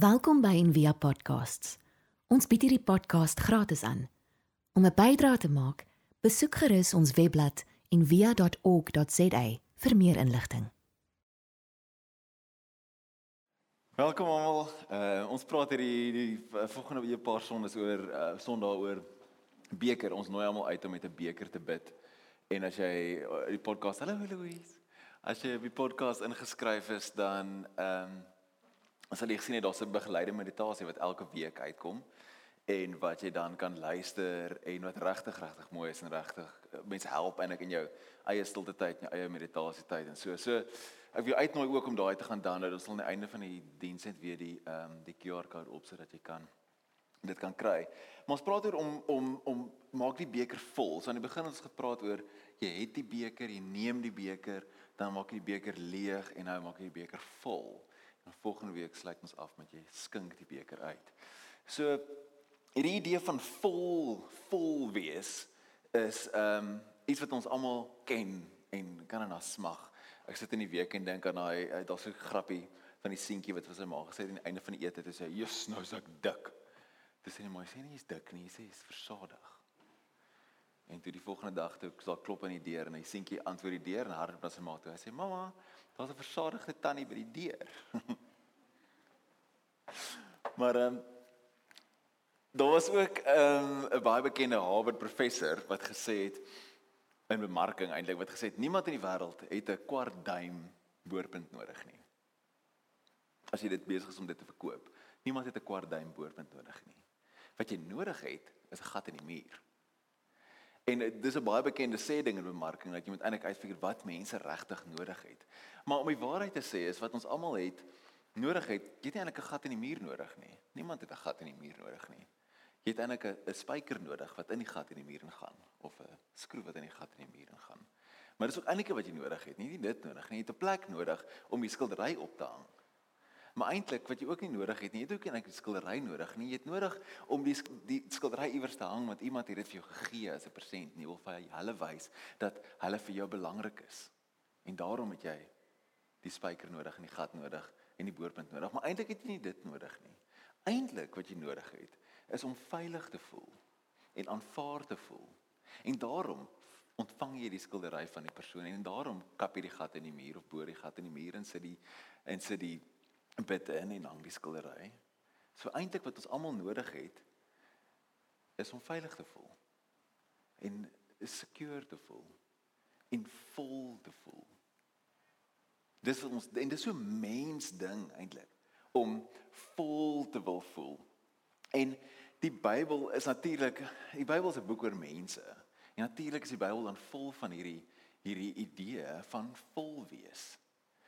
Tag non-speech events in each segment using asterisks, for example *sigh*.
Welkom by Envia Podcasts. Ons bied hierdie podcast gratis aan. Om 'n bydrae te maak, besoek gerus ons webblad en via.org.za vir meer inligting. Welkom almal. Uh ons praat hier die, die volgende week paar sondes oor uh Sondag oor beker. Ons nooi almal uit om met 'n beker te bid. En as jy uh, die podcast, hallo Louise. As jy die podcast ingeskryf is, dan ehm um, sal jy gesien het daar's 'n begeleide meditasie wat elke week uitkom en wat jy dan kan luister en wat regtig regtig mooi is en regtig mense help eintlik in jou eie stilte tyd en jou eie meditasie tyd en so. So ek wil jou uitnooi ook om daai te gaan download. Ons sal aan die einde van die diens net weer die ehm um, die QR-kode op sodat jy kan dit kan kry. Maar ons praat oor om om om maak die beker vol. So aan die begin het ons gepraat oor jy het die beker, jy neem die beker, dan maak jy die beker leeg en nou maak jy die beker vol. En volgende week sluit ons af met jy skink die beker uit. So hierdie idee van vol vol wees is ehm um, iets wat ons almal ken en kan dan smag. Ek sit in die week en dink aan daai daar's so 'n grappie van die seentjie wat vir sy ma gesê het aan die einde van die ete het hy sê, "Jesus, nou is ek dik." Dis nie mooi sê nie, jy's dik nie, jy sê jy's versadig. En toe die volgende dag toe sal klop aan die deur en hy seentjie antwoord die deur en hardop na sy ma toe. Hy sê, "Mamma, daar's 'n versadigde tannie by die deur." *laughs* maar ehm um, daar was ook ehm, 'n um, baie bekende Harvard professor wat gesê het in bemarking eintlik wat gesê het niemand in die wêreld het 'n kwart duim boorpunt nodig nie. As jy dit besig is om dit te verkoop, niemand het 'n kwart duim boorpunt nodig nie. Wat jy nodig het, is 'n gat in die muur. En eh, dis 'n baie bekende sê ding in bemarking dat jy moet eintlik uitfigure wat mense regtig nodig het. Maar om die waarheid te sê is wat ons almal het nodig het, jy het eintlik 'n gat in die muur nodig nie. Niemand het 'n gat in die muur nodig nie. Jy het eintlik 'n spyker nodig wat in die gat in die muur ingaan of 'n skroef wat in die gat in die muur ingaan. Maar dis ook eintlik wat jy nodig het, nie dit nodig nie. Jy het 'n plek nodig om die skildery op te hang. Maar eintlik wat jy ook nie nodig het nie, jy het ook nie 'n skildery nodig nie. Jy het nodig om die die skildery iewers te hang want iemand het dit vir jou gegee as 'n persent nie of vir hulle wys dat hulle vir jou belangrik is. En daarom het jy die spyker nodig en die gat nodig en die boorpunt nodig, maar eintlik het jy nie dit nodig nie. Eintlik wat jy nodig het is om veilig te voel en aanvaar te voel. En daarom ontvang jy die skildery van die persoon en daarom kap jy die gat in die muur of boor die gat in die muur en sit die en sit die bitte in en hang die skildery. So eintlik wat ons almal nodig het is om veilig te voel en secure te voel en vol te voel. Dis wat ons en dis so mens ding eintlik om vol te wil voel. En die Bybel is natuurlik die Bybel is 'n boek oor mense. En natuurlik is die Bybel dan vol van hierdie hierdie idee van vol wees.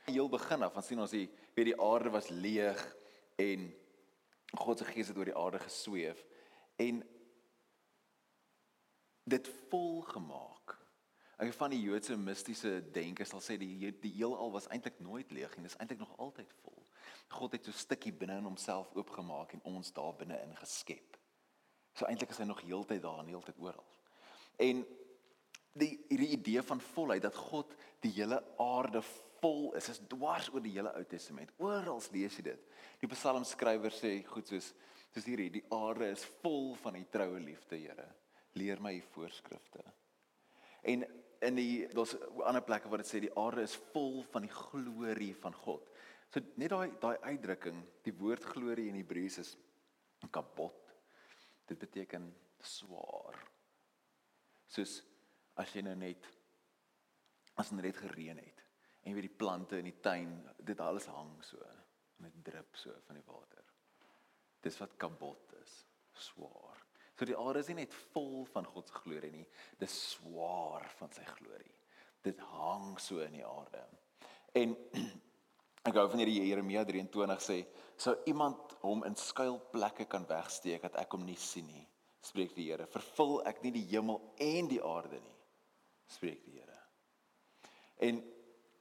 Heel begin af, ons sien ons die weet die aarde was leeg en God se gees het oor die aarde gesweef en dit vol gemaak. Ek van die Joodse mistiese denke sal sê die die heelal was eintlik nooit leeg nie, dis eintlik nog altyd vol. God het so 'n stukkie binne in homself oopgemaak en ons daar binne in geskep. So eintlik is hy nog heeltyd daar en heeltyd oral. En die hierdie idee van volheid dat God die hele aarde vol is. Is dwars oor die hele Ou Testament. Oral lees jy dit. Die psalmskrywer sê goed soos soos hierdie die aarde is vol van die troue liefde, Here. Leer my u voorskrifte. En in die daar's ander plekke waar dit sê die aarde is vol van die glorie van God. So net daai daai uitdrukking, die woord glorie in Hebreëus is kapot. Dit beteken swaar. Soos as jy nou net as dit net gereën het en weer die plante in die tuin, dit alles hang so dit drup so van die water. Dis wat kabot is, swaar. So die aarde is nie net vol van God se glorie nie, dis swaar van sy glorie. Dit hang so in die aarde. En *clears throat* ek hou van hierdie Jeremia 23 sê, sou iemand hom in skuilplekke kan wegsteek dat ek hom nie sien nie, spreek die Here. Vervul ek nie die hemel en die aarde nie, spreek die Here. En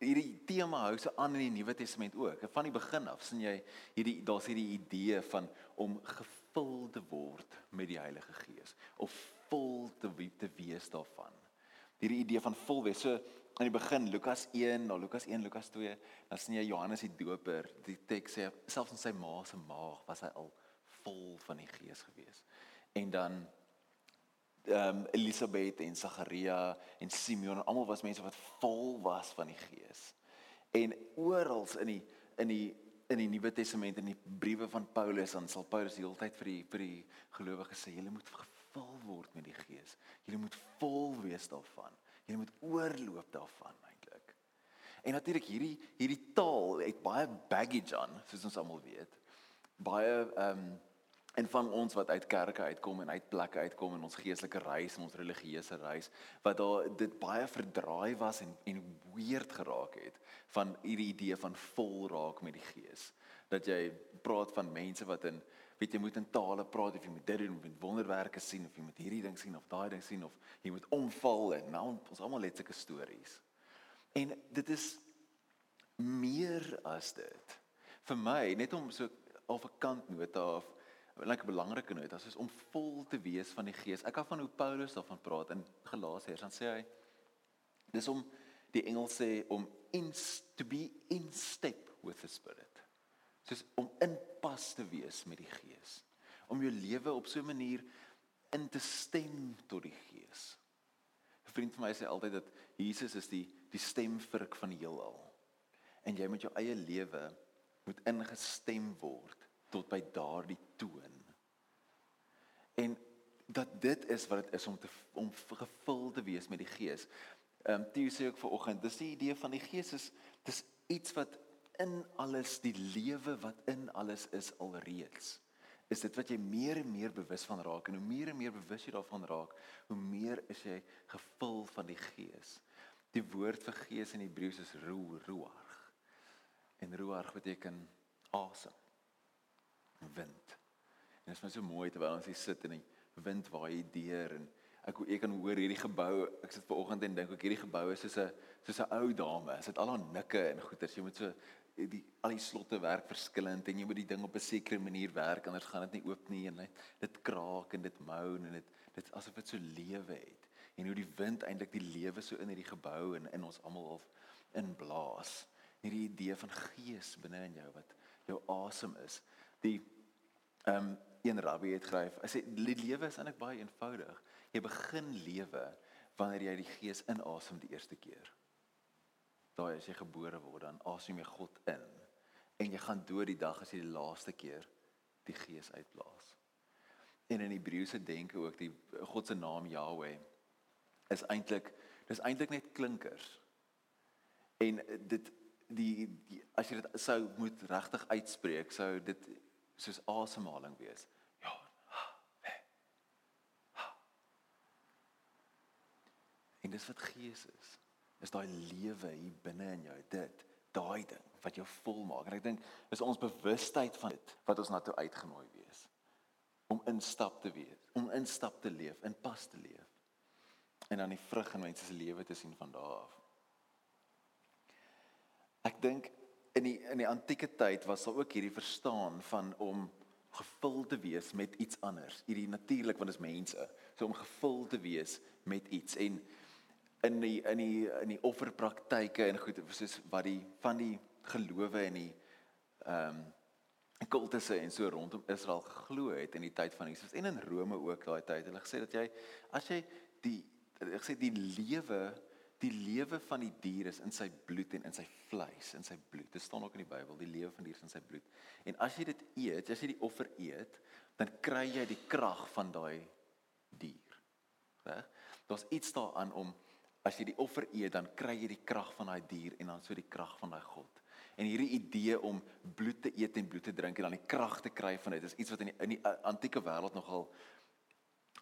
hierdie tema hou se aan in die Nuwe Testament ook. Van die begin af sien jy hierdie daar's hierdie idee van om gevul te word met die Heilige Gees of vol te te wees daarvan. Hierdie idee van vol wees. So in die begin Lukas 1, na Lukas 1, Lukas 2, dan sien jy Johannes die Doper, die teks sê selfs in sy ma se maag was hy al vol van die Gees gewees. En dan ehm um, Elisabeth en Sagaria en Simeon en almal was mense wat vol was van die Gees. En oral in die in die in die Nuwe Testament en die briewe van Paulus dan sal Paulus die hele tyd vir die vir die gelowiges sê julle moet gevul word met die Gees. Julle moet vol wees daarvan. Jy moet oorloop daarvan eintlik. En natuurlik hierdie hierdie taal het baie baggage aan, soos ons almal weet. Baie ehm um, en van ons wat uit kerke uitkom en uit plekke uitkom in ons geestelike reis en ons religieuse reis wat daar dit baie verdraai was en en weird geraak het van hierdie idee van vol raak met die gees. Dat jy praat van mense wat in weet jy moet in tale praat of jy moet dit doen of jy moet wonderwerke sien of jy moet hierdie ding sien of daai ding sien of jy moet omval en nou ons almal het sulke stories. En dit is meer as dit. Vir my net om so op 'n kant nota of like 'n belangrike nota is om vol te wees van die Gees. Ek hou van hoe Paulus daarvan praat in Galasiërs. Dan sê hy dis om die Engels sê om in to be in step with the spirit soos om in pas te wees met die Gees. Om jou lewe op so 'n manier in te stem tot die Gees. 'n Vriend van my sê altyd dat Jesus is die die stemvrik van die heelal. En jy moet jou eie lewe moet ingestem word tot by daardie toon. En dat dit is wat dit is om te om gevul te wees met die Gees. Ehm um, toe sê ek vanoggend, dis die idee van die Gees is dis iets wat in alles die lewe wat in alles is alreeds is dit wat jy meer en meer bewus van raak en hoe meer en meer bewus jy daarvan raak hoe meer is jy gevul van die gees die woord vir gees in Hebreëus is ruach en ruach beteken asem wind. En dit is net so mooi terwyl ons hier sit en die wind waai deur en ek ek kan hoor hierdie gebou ek sit ver oggend en dink ook hierdie gebou is soos 'n soos 'n ou dame. Dit al haar nikke en goeters jy moet so die al die slotte werk verskillend en jy moet die ding op 'n sekere manier werk anders gaan dit nie oop nie en dit dit kraak en dit moan en dit dit asof dit so lewe het. En hoe die wind eintlik die lewe so in hierdie gebou en in ons almal of inblaas. Hierdie idee van gees binne in jou wat jou asem is die ehm um, een rabbi het geskryf hy sê die lewe is eintlik baie eenvoudig jy begin lewe wanneer jy die gees inasem die eerste keer daai as jy gebore word dan asem jy God in en jy gaan dood die dag as jy die laaste keer die gees uitblaas. En in Hebreëse denke ook die God se naam Yahweh is eintlik dis eintlik net klinkers. En dit die, die as jy dit sou moet regtig uitspreek sou dit soos asemhaling wees. Ja. En dis wat gees is. Is daai lewe hier binne in jou. Dit daai ding wat jou vol maak. En ek dink is ons bewustheid van dit wat ons na toe uitgenooi wees. Om instap te wees om instap te leef in pas te leef. En dan die vrug in mense se lewe te sien van daar af. Ek dink in die in die antieke tyd was daar ook hierdie verstaan van om gevul te wees met iets anders. Hierdie natuurlik want dit is mense. So om gevul te wees met iets. En in die in die in die offerpraktyke en goed soos wat die van die gelowe en die ehm um, kultusse en so rondom Israel geglo het in die tyd van Jesus en in Rome ook daai tyd. Hulle gesê dat jy as jy die ek sê die lewe die lewe van die dier is in sy bloed en in sy vleis, in sy bloed. Dit staan ook in die Bybel, die lewe van die dier is in sy bloed. En as jy dit eet, as jy die offer eet, dan kry jy die krag van daai dier. Reg? Daar's iets daaraan om as jy die offer eet, dan kry jy die krag van daai dier en dan so die krag van daai God. En hierdie idee om bloed te eet en bloed te drink en dan die krag te kry van dit is iets wat in die, in die antieke wêreld nogal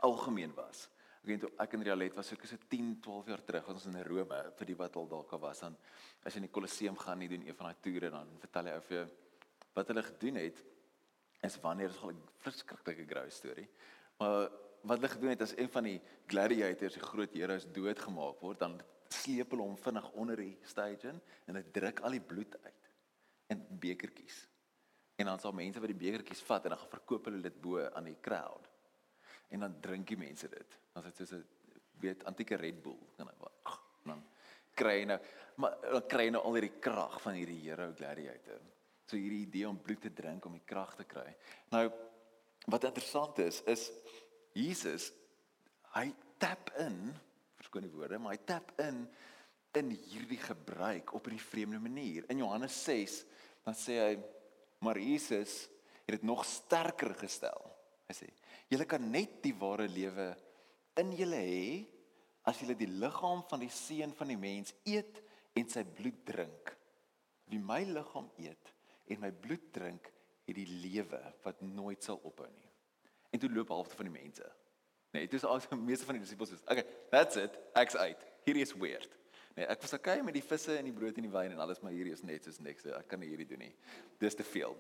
algemeen was. Ek weet ek in Realet was so 10, 12 jaar terug ons in Rome vir die wat al dalk was dan as jy in die Kolosseum gaan nie doen een van daai toere dan vertel hy of jy wat hulle gedoen het is wanneer is 'n verskriklike grou storie. Maar wat hulle gedoen het as een van die gladiators, die groot heroes doodgemaak word, dan sleep hulle hom vinnig onder die stage in en hulle druk al die bloed uit in bekertjies. En dan sal mense wat die bekertjies vat en dan gaan verkoop hulle dit bo aan die crowd. En dan drink die mense dit. Dan is dit soos 'n weet antieke Red Bull, kan ek dan kry nou maar dan kry jy nou al hierdie krag van hierdie hero gladiator. So hierdie idee om bloed te drink om die krag te kry. Nou wat interessant is is Jesus hy tap in verskoon die woorde, maar hy tap in in hierdie gebruik op 'n vreemde manier. In Johannes 6 dan sê hy maar Jesus het dit nog sterker gestel. Hy sê: "Julle kan net die ware lewe in julle hê as julle die liggaam van die seun van die mens eet en sy bloed drink. Wie my liggaam eet en my bloed drink, het die lewe wat nooit sal ophou nie." En toe loop halfte van die mense. Nee, dit is al *laughs* die meeste van die disippels sê, "Okay, that's it. Ek's uit. Hierdie is weird." Nee, ek was okay met die visse en die brood en die wyn en alles, maar hierdie is net soos niks. Ek kan nie hierdie doen nie. Dis te veel.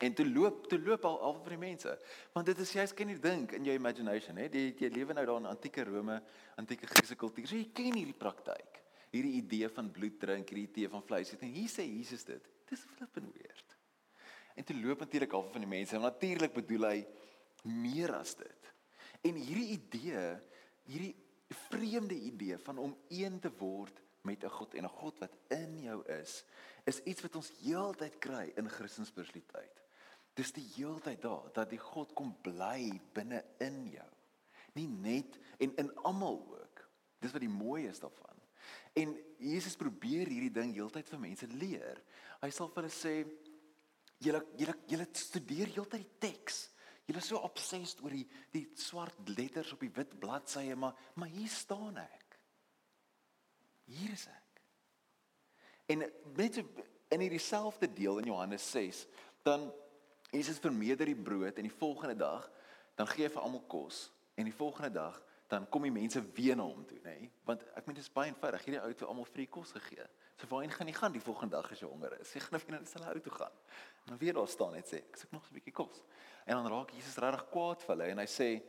En toe loop, toe loop al al vir die mense. Want dit is jy's ken jy dink in jou imagination, hè? Jy jy lewe nou daar in antieke Rome, antieke Griekse kultuur. So jy ken hierdie praktyk. Hierdie idee van bloed drink, hierdie idee van vleis eet. En hier sê Jesus dit. Dis flippin weird. En toe loop natuurlik al van die mense. Natuurlik bedoel hy meer as dit. En hierdie idee, hierdie vreemde idee van om een te word met 'n God en 'n God wat in jou is, is iets wat ons heeltyd kry in Christenspiritualiteit. Dis die heeltyd daar dat die God kom bly binne in jou. Nie net en in almal ook. Dis wat die mooi is daarvan. En Jesus probeer hierdie ding heeltyd vir mense leer. Hy sal vir hulle sê julle julle julle studeer heeltyd die teks. Julle is so obsessed oor die die swart letters op die wit bladsye, maar maar hier staan ek. Hier is ek. En net in hierdie selfde deel in Johannes 6, dan Jesus vermeerder die brood en die volgende dag dan gee hy vir almal kos en die volgende dag dan kom die mense weer na hom toe, nê? Nee? Want ek meen dit is baie eenvoudig. Hierdie ou het almal vir kos gegee. So waarheen gaan jy gaan die volgende dag as jy honger is? Jy gaan of jy na hulle ou toe gaan. En dan weer daar staan net sê, ek soek nog 'n bietjie kos. En dan raak Jesus regtig kwaad vir hulle en hy sê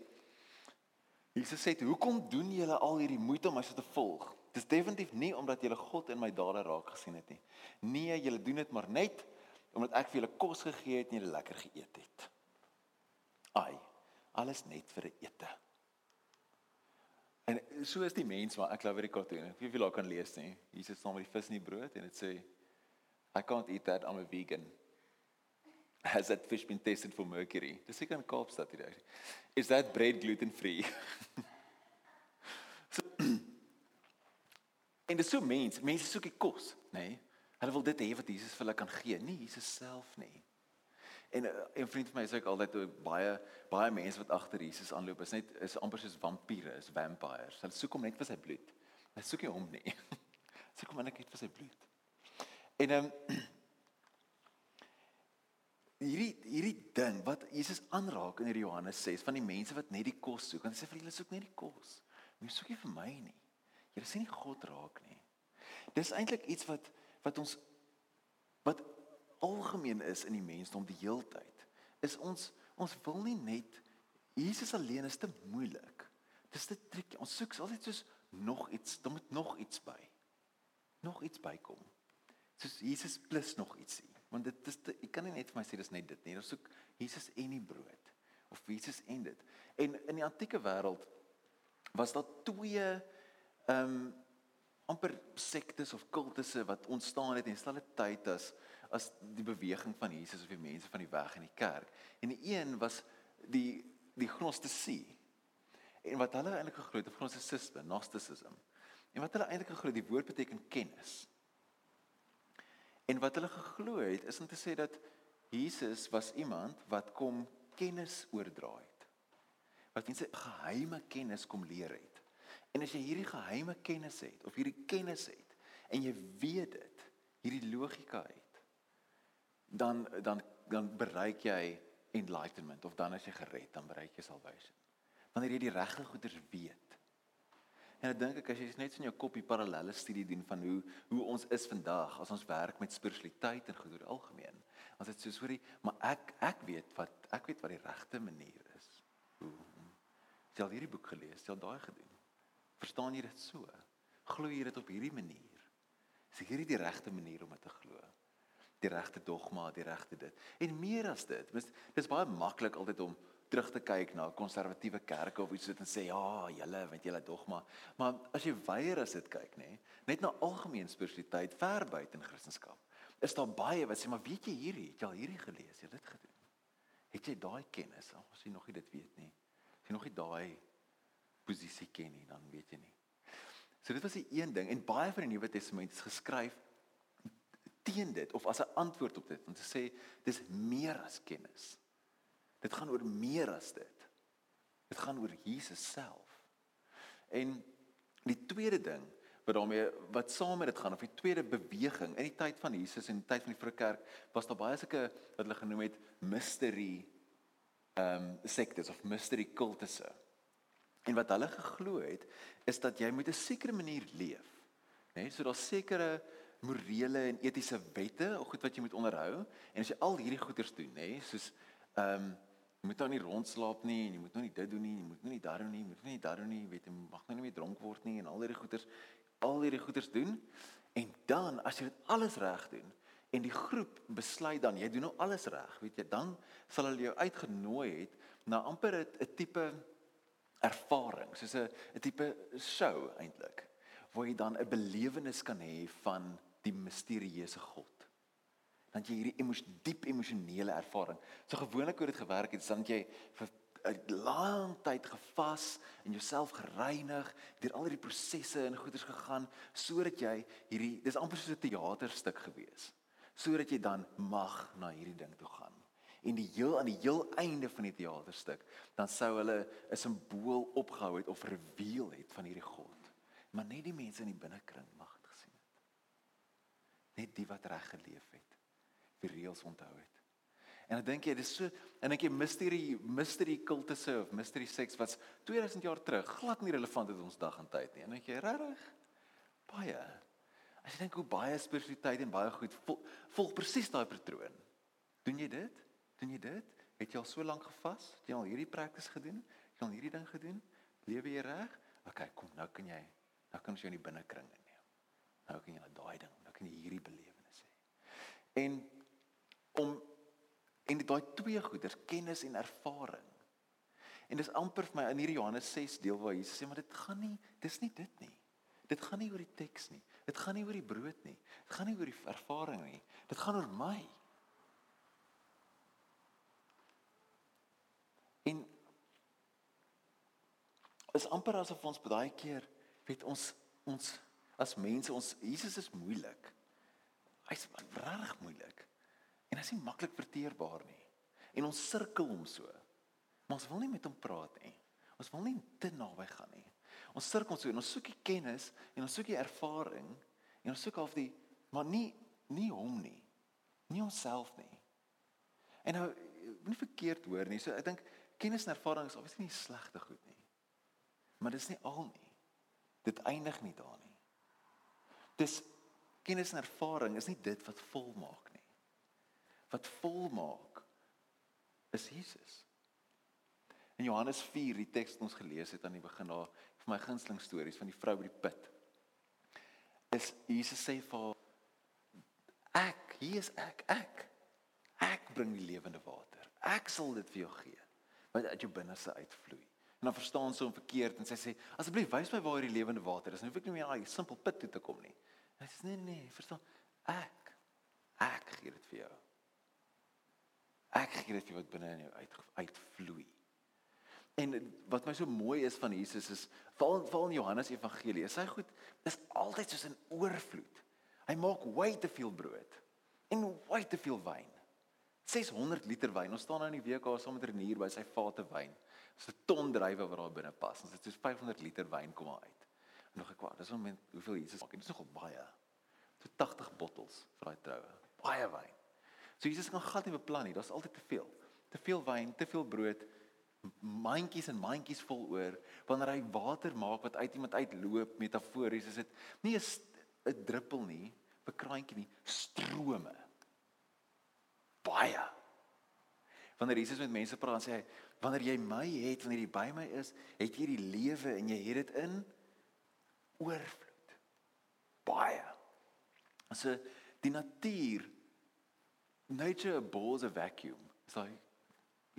Jesus sê, "Hoekom doen julle al hierdie moeite om my so te volg? Dis definitief nie omdat julle God in my dade raak gesien het nie. Nee, julle doen dit maar net omdat ek vir julle kos gegee het en julle lekker geëet het. Ai, alles net vir 'n ete." En so is die mens maar ek glo vir die cartoon. Ek weet jy laat kan lees nie. Jesus staan met die vis en die brood en dit sê I can't eat that I'm a vegan. *laughs* Has that fish been tested for mercury? Dis seker in Kaapstad hierdie. Is that bread gluten free? *laughs* so, *clears throat* en dit so mens, mense soek die kos, nê? Nee? Hulle wil dit hê wat Jesus vir hulle kan gee, nie Jesus self nie. En eh, 'n vriend van my sê ek altyd baie baie mense wat agter Jesus aanloop is net is amper soos vampiere, is vampires. Hulle soek hom net vir sy bloed. Hulle soek nie hom nie. *laughs* soek hom net vir sy bloed. En ehm um, *clears throat* hierdie hierdie ding wat Jesus aanraak in hierdie Johannes 6 van die mense wat net die kos soek. Want hy sê vir hulle soek net die kos. Jy soek nie vir my nie. Jy sien nie God raak nie. Dis eintlik iets wat wat ons wat algemeen is in die mensdom die heeltyd is ons ons wil nie net Jesus alleen is te moeilik. Dis te tricky. Ons soek altyd soos nog iets, daar moet nog iets by. Nog iets bykom. Soos Jesus plus nog ietsie. Want dit is te, ek kan nie net vir my sê dis net dit nie. Ons soek Jesus en die brood of Jesus en dit. En in die antieke wêreld was daar twee ehm um, amper sektes of kultusse wat ontstaan het in dieselfde tyd as as die beweging van Jesus of die mense van die weg in die kerk. En die een was die die gnostisie. En wat hulle eintlik geglo het, gnostisisme, gnosticism. En wat hulle eintlik geglo het, die woord beteken kennis. En wat hulle geglo het, is om te sê dat Jesus was iemand wat kom kennis oordra het. Wat mense geheime kennis kom leer het. En as jy hierdie geheime kennis het of hierdie kennis het en jy weet dit, hierdie logika het, dan dan dan bereik jy enlightenment of dan as jy gered dan bereik jy salvation. Wanneer jy die regte goeders weet. En ek dink ek as jy net in jou kopie parallelle studie doen van hoe hoe ons is vandag as ons werk met spiritualiteit en goed oor algemeen. Ons het so sorry, maar ek ek weet wat ek weet wat die regte manier is. Hoe jy al hierdie boek gelees, jy al daai gedoen. Verstaan jy dit so? Glo jy dit op hierdie manier? Is hierdie die regte manier om dit te glo? die regte dogma, die regte dit. En meer as dit, dis dis baie maklik altyd om terug te kyk na konservatiewe kerke of iets wat en sê ja, julle weet julle dogma, maar as jy weier as dit kyk, nê, net na algemeen spiritualiteit ver buite in Christendom. Is daar baie wat sê maar weet jy hierdie, het jy al hierdie gelees, jy het dit gedoen. Het jy daai kennis? As jy nog nie dit weet nie. Jy nog nie daai posisie ken nie, dan weet jy nie. So dit was die een ding en baie van die Nuwe Testament is geskryf teen dit of as 'n antwoord op dit om te sê dis meer as kennis. Dit gaan oor meer as dit. Dit gaan oor Jesus self. En die tweede ding wat daarmee wat saam met dit gaan of die tweede beweging in die tyd van Jesus en die tyd van die vroeë kerk was daar baie sulke wat hulle genoem het mystery ehm um, sektes of mystery kultusse. En wat hulle geglo het is dat jy met 'n sekere manier leef. Né? Nee, so daar's sekere morele en etiese wette, of goed wat jy moet onderhou. En as jy al hierdie goeders doen, nê, nee, soos ehm um, jy moet nou nie rondslaap nie en jy moet nou nie dit doen nie, jy moet nou nie daar doen nie, jy moet nou nie daar doen nie, weet jy, mag nou nie meer dronk word nie en al hierdie goeders, al hierdie goeders doen. En dan as jy dit alles reg doen en die groep besluit dan jy doen nou alles reg, weet jy, dan sal hulle jou uitgenooi het na amper 'n tipe ervaring, soos 'n 'n tipe show eintlik, waar jy dan 'n belewenis kan hê van die misterieuse God. Dan jy hierdie emos diep emosionele ervaring. So gewoonlik hoe dit gewerk het, is dan jy vir 'n lang tyd gevas en jouself gereinig, deur al hierdie prosesse en goeders gegaan sodat jy hierdie dis amper soos 'n teaterstuk gewees. Sodat jy dan mag na hierdie ding toe gaan en die heel aan die heel einde van die teaterstuk dan sou hulle 'n simbool opgehou het of reveal het van hierdie God. Maar net die mense in die binnekring mag dit gesien het. Net die wat reg geleef het, die reëls onthou het. En ek dink jy dis so en ek 'n mystery mystery kultusse of mystery sex wat 2000 jaar terug glad nie relevant is ons dag en tyd nie. En ek jy regtig baie As jy dink hoe baie spiritualiteit en baie goed volg vol presies daai patroon. Doen jy dit? Doen jy dit? Het jy al so lank gevas? Het jy al hierdie praktis gedoen? Het jy al hierdie ding gedoen? Lewe jy reg? OK, kom, nou kan jy nou kan ons jou in die binnekring inneem. Nou kan jy na daai ding, nou kan jy hierdie belewenis hê. En om en daai twee goeders, kennis en ervaring. En dis amper vir my in hierdie Johannes 6 deel waar Jesus sê maar dit gaan nie, dis nie dit nie. Dit gaan nie oor die teks nie. Dit gaan nie oor die brood nie. Dit gaan nie oor die ervaring nie. Dit gaan oor my. En is amper asof ons baie keer weet ons ons as mense ons Jesus is moeilik. Hy's regtig moeilik. En hy's nie maklik verteerbaar nie. En ons sirkel hom so. Maar ons wil nie met hom praat nie. Ons wil nie te naby gaan nie. Ons sirkel so en ons soek die kennis en ons soek die ervaring en ons soek al die maar nie nie hom nie. Nie onsself nie. En nou nie verkeerd hoor nie. So ek dink kennis en ervaring is obviously nie slegte goed nie. Maar dis nie al nie. Dit eindig nie daar nie. Dis kennis en ervaring is nie dit wat volmaak nie. Wat volmaak is Jesus. In Johannes 4, die teks wat ons gelees het aan die begin daar, vir my gunsteling stories van die vrou by die put. Is Jesus sê vir ek, hier is ek, ek. Ek bring die lewende water. Ek sal dit vir jou gee wat uit jou binneste uitvloei. En dan verstaan sy hom verkeerd en sy sê asseblief wys my waar hierdie lewende water is. Nou hoef ek nie meer daai simpel put toe te kom nie. Hy sê nee nee, verstaan? Ek ek gee dit vir jou. Ek gee dit vir wat binne in jou uit uitvloei. En wat my so mooi is van Jesus is val val in Johannes Evangelie. Sy goed is altyd soos 'n oorvloed. Hy maak way te veel brood en way te veel wyn. 600 liter wyn. Ons staan nou in die daar saam met Renier by sy vate wyn. Dis 'n ton drywe wat daar binne pas. Ons het soos 500 liter wyn kom uit. En nog ek kwaad, dis om hoeveel Jesus maak. Dit is nogal baie. So 80 bottels vir daai troue. Baie wyn. So Jesus kan glad nie beplan nie. Daar's altyd te veel. Te veel wyn, te veel brood, mandjies en mandjies vol oor. Wanneer hy water maak wat uit iemand uitloop, metafories, is dit nie 'n 'n druppel nie, 'n kraantjie nie, strome baie. Wanneer Jesus met mense praat, sê hy, wanneer jy my het, wanneer jy by my is, het jy die lewe en jy het dit in oorvloed. Baie. So die natuur nature abhors a vacuum. Dis daai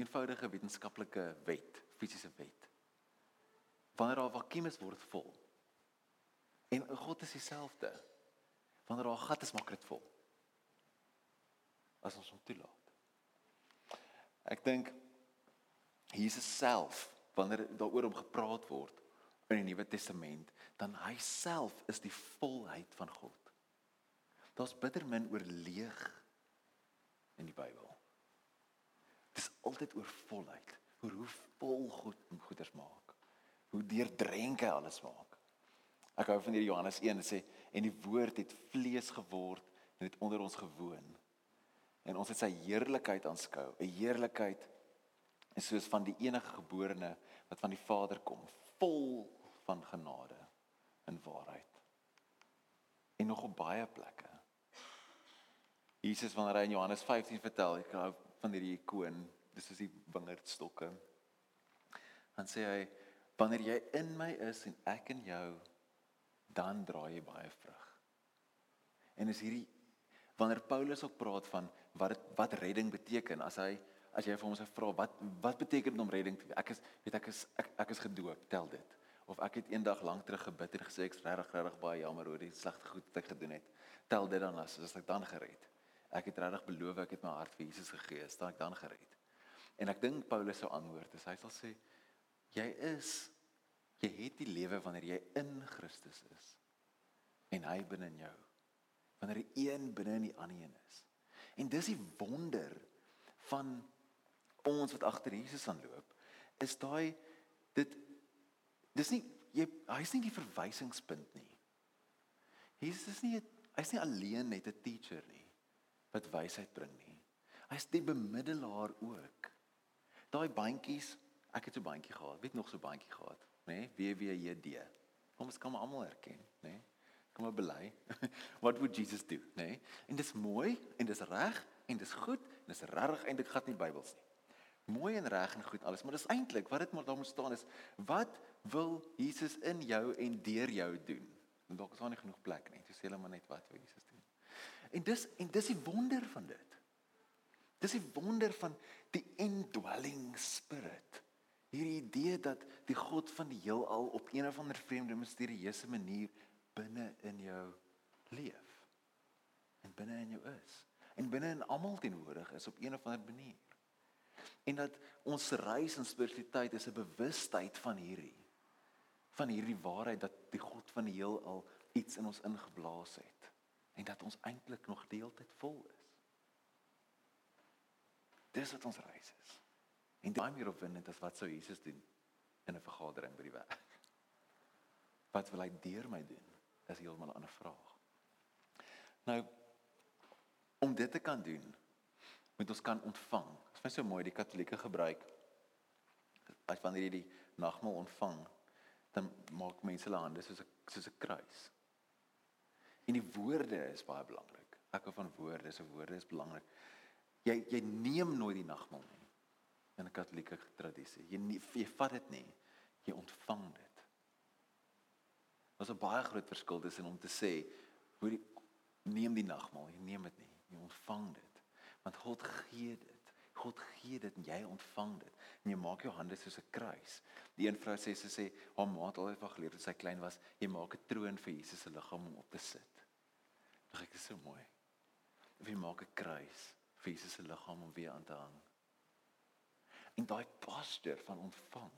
eenvoudige wetenskaplike wet, fisiese wet. Wanneer daar 'n vakuum is, word dit vol. En God is dieselfde. Wanneer daar 'n gat is, maak dit vol. As ons hom toelaat. Ek dink Jesus self, wanneer daaroor hom gepraat word in die Nuwe Testament, dan hy self is die volheid van God. Daar's bitter min oor leeg in die Bybel. Dit is altyd oor volheid, oor hoe vol God goeders maak. Hoe deurdrenk hy alles maak. Ek hou van hierdie Johannes 1 sê en die woord het vlees geword en het onder ons gewoon. En ons het sy heerlikheid aanskou, 'n heerlikheid is soos van die enige geborene wat van die Vader kom, vol van genade en waarheid. En nog op baie plekke. Jesus wanneer hy in Johannes 15 vertel, ek hou van hierdie ikoon, dis is die wingerdstokke. Dan sê hy wanneer jy in my is en ek in jou, dan dra jy baie vrug. En is hierdie wanneer Paulus ook praat van wat wat redding beteken as hy as jy vir hom sê vra wat wat beteken dit om redding te ek is weet ek is ek, ek is gedoop tel dit of ek het eendag lank terug gebid en gesê ek's regtig regtig baie jammer oor die slegte goed wat ek gedoen het tel dit dan as as ek dan gered ek het regtig beloof ek het my hart vir Jesus gegee, staan ek dan gered. En ek dink Paulus sou antwoord, hy sal sê jy is jy het die lewe wanneer jy in Christus is en hy binne in jou. Wanneer die een binne in die ander een is. En dis die wonder van ons wat agter Jesus aanloop, is daai dit dis nie jy hy's nie die verwysingspunt nie. Jesus is nie hy's nie alleen net 'n teacher nie wat wysheid bring nie. Hy's die bemiddelaar ook. Daai bandjies, ek het so 'n bandjie gehad, weet nog so 'n bandjie gehad, nê? Nee? WWJD. Ons kan maar almal herken, nê? Nee? Kom maar bely. *laughs* What would Jesus do, nê? Nee? En dis mooi en dis reg en dis goed en dis regtig eintlik gat nie Bybels nie. Mooi en reg en goed alles, maar dis eintlik wat dit maar daar moet staan is, wat wil Jesus in jou en deur jou doen? En dalk is daar nie genoeg plek nie. Dis hulle maar net wat wil Jesus doen. En dis en dis die wonder van dit. Dis die wonder van die indwelling spirit. Hierdie idee dat die God van die heelal op een of ander vreemde misterieuse manier binne in jou leef. En binne in jou is. En binne in almal teenwoordig is op een of ander manier. En dat ons reis in spiritualiteit is 'n bewustheid van hierdie van hierdie waarheid dat die God van die heelal iets in ons ingeblaas het en dat ons eintlik nog deeltyd vol is. Dis wat ons reis is. En daai meer opwindend as wat sou Jesus doen in 'n vergadering by die werk. Wat wil hy deur my doen? Is heeltemal 'n ander vraag. Nou om dit te kan doen, moet ons kan ontvang. Dit is my so mooi die Katolieke gebruik as wanneer jy die nagmaal ontvang, dan maak mense hulle hande soos 'n soos 'n kruis. En die woorde is baie belangrik. Ek hou van woorde, so woorde is belangrik. Jy jy neem nooit die nagmaal nie in 'n Katolieke tradisie. Jy nie, jy vat dit nie. Jy ontvang dit. Daar's 'n baie groot verskil tussen om te sê, hoor jy neem die nagmaal, jy neem dit nie. Jy ontvang dit. Want God gee dit. God gee dit en jy ontvang dit. En jy maak jou hande soos 'n kruis. Die een vrou sê sy sê haar ma het altyd van geleer toe sy klein was, jy maak 'n troon vir Jesus se liggaam om op te sit. Dink ek is so mooi. Wie maak 'n kruis vir Jesus se liggaam om weer aan te hang? En daai posture van ontvang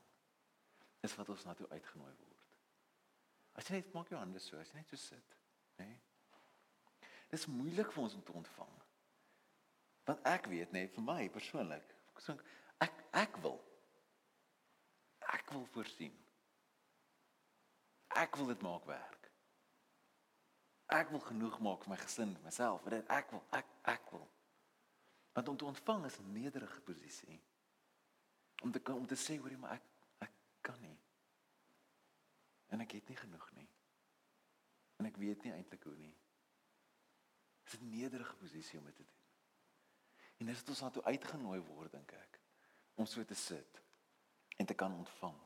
is wat ons na toe uitgenooi word. As jy net maak jou hande so, as jy net so sit, nê? Nee? Dis moeilik vir ons om te ontvang. Want ek weet net vir my persoonlik, ek ek wil ek wil voorsien. Ek wil dit maak werk. Ek wil genoeg maak vir my gesin, myself, vir dit ek wil, ek ek wil. Want om te ontvang is 'n nederige posisie. Om te om te sê hoor jy maar ek ek kan nie. En ek het nie genoeg nie. En ek weet nie eintlik hoe nie. Dit is 'n nederige posisie om dit te doen. En dis wat ons daartoe uitgenooi word dink ek om so te sit en te kan ontvang.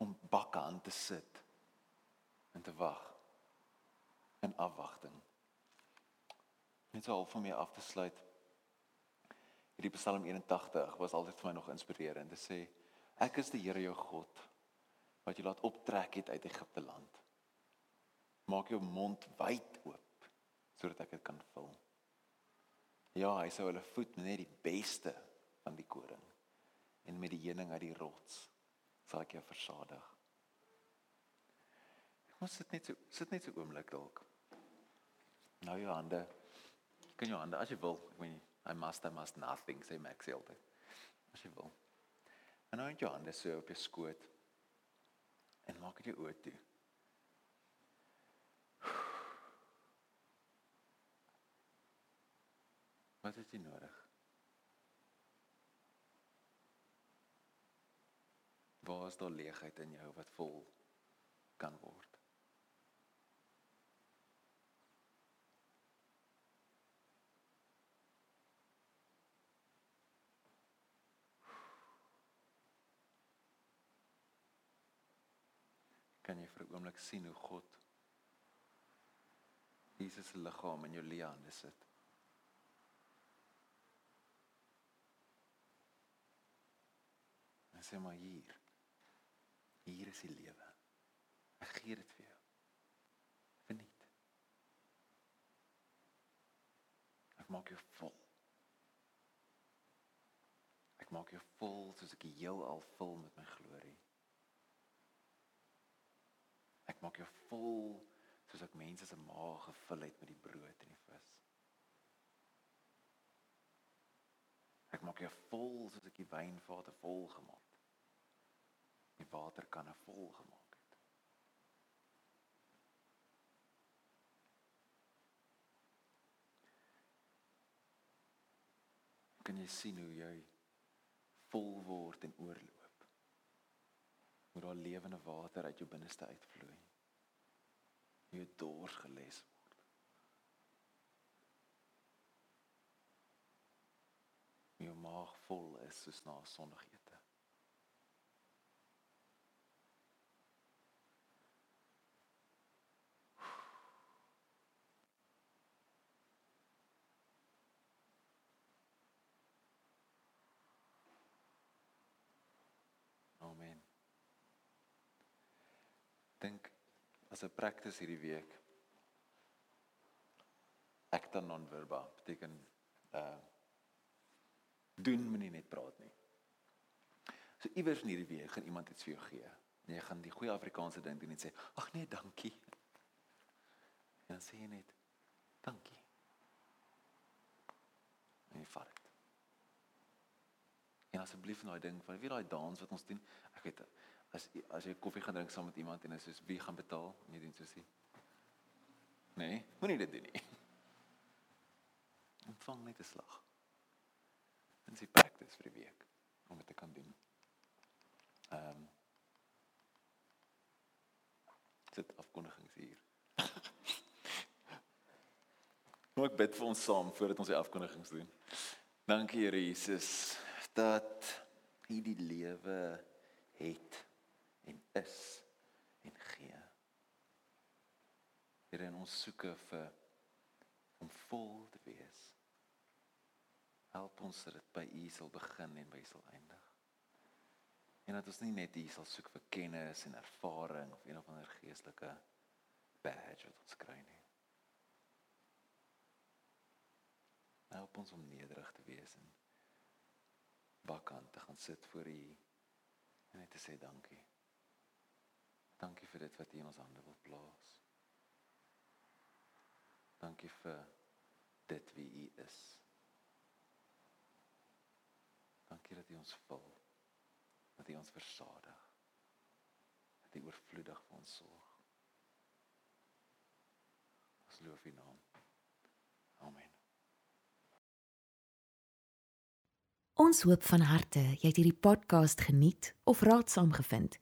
Om bakke aan te sit en te wag in afwagting. Net so half van my af te sluit. Hierdie Psalm 81 was altyd vir my nog inspirerend. Dit sê ek is die Here jou God wat jy laat optrek het uit Egipte land. Maak jou mond wyd oop sodat ek dit kan vul. Ja, hy sou hulle voed met net die beste van die koring en met die heuning uit die rots sal ek jou versadig. Ek moet sit net so sit net so oomblik dalk. Nou jou hande. Kan jou hande as jy wil. Ek meen I must I must nothing sê Max altyd. As jy wil. En nou jou hande so op jou skoot. En maak dit jou oë toe. Wat het jy nodig? Waar is daar leegheid in jou wat vol kan word? kan jy vir 'n oomblik sien hoe God Jesus se liggaam in jou lewe sit. En sê maar hier. Hier is die lewe. Ek gee dit vir jou. Verniet. Ek maak jou vol. Ek maak jou vol soos ek die heelal vul met my glorie. Ek maak jou vol soos ek mense se maë gevul het met die brood en die vis. Ek maak jou vol soos ek die wynvate vol gemaak. Die waterkanne vol gemaak het. Kan jy sien hoe jy vol word en oorloop? moet daar lewende water uit jou binneste uitvloei. Jy dors geles word. Jou maag vol is soos na sonnigete. Amen dink 'n praktis hierdie week acta non verba beteken uh doen moenie net praat nie. So iewers in hierdie week gaan iemand iets vir jou gee. Jy gaan die goeie Afrikaanse ding doen en sê ag nee, dankie. En dan sê jy net dankie. En jy vat dit. En asseblief nou ding van wie daai dans wat ons doen, ek weet as as jy koffie gaan drink saam met iemand en hy sê wie gaan betaal? Nee, dit is so. Nee, moenie dit doen nie. *laughs* Ontvang net 'n slag. En sy praktis vir die week om dit te kan doen. Ehm um, dit afkondigings hier. *laughs* Moet ek bid vir ons saam voordat ons die afkondigings doen. Dankie Here Jesus dat U die lewe het en is en gee. Here in ons soeke vir om vol te wees. Help ons dat dit by U sal begin en by U sal eindig. En dat ons nie net hier sal soek vir kennis en ervaring of een of ander geestelike badge wat ons kry nie. Help ons om nederig te wees en bakkant te gaan sit voor U en net te sê dankie. Dankie vir dit wat U in ons hande wil plaas. Dankie vir dit wie U is. Dankie dat U ons vul. Dat U ons versadig. Dat U oorvloedig vir ons sorg. Ons loof U naam. Amen. Ons hoop van harte jy het hierdie podcast geniet of raadsaam gevind.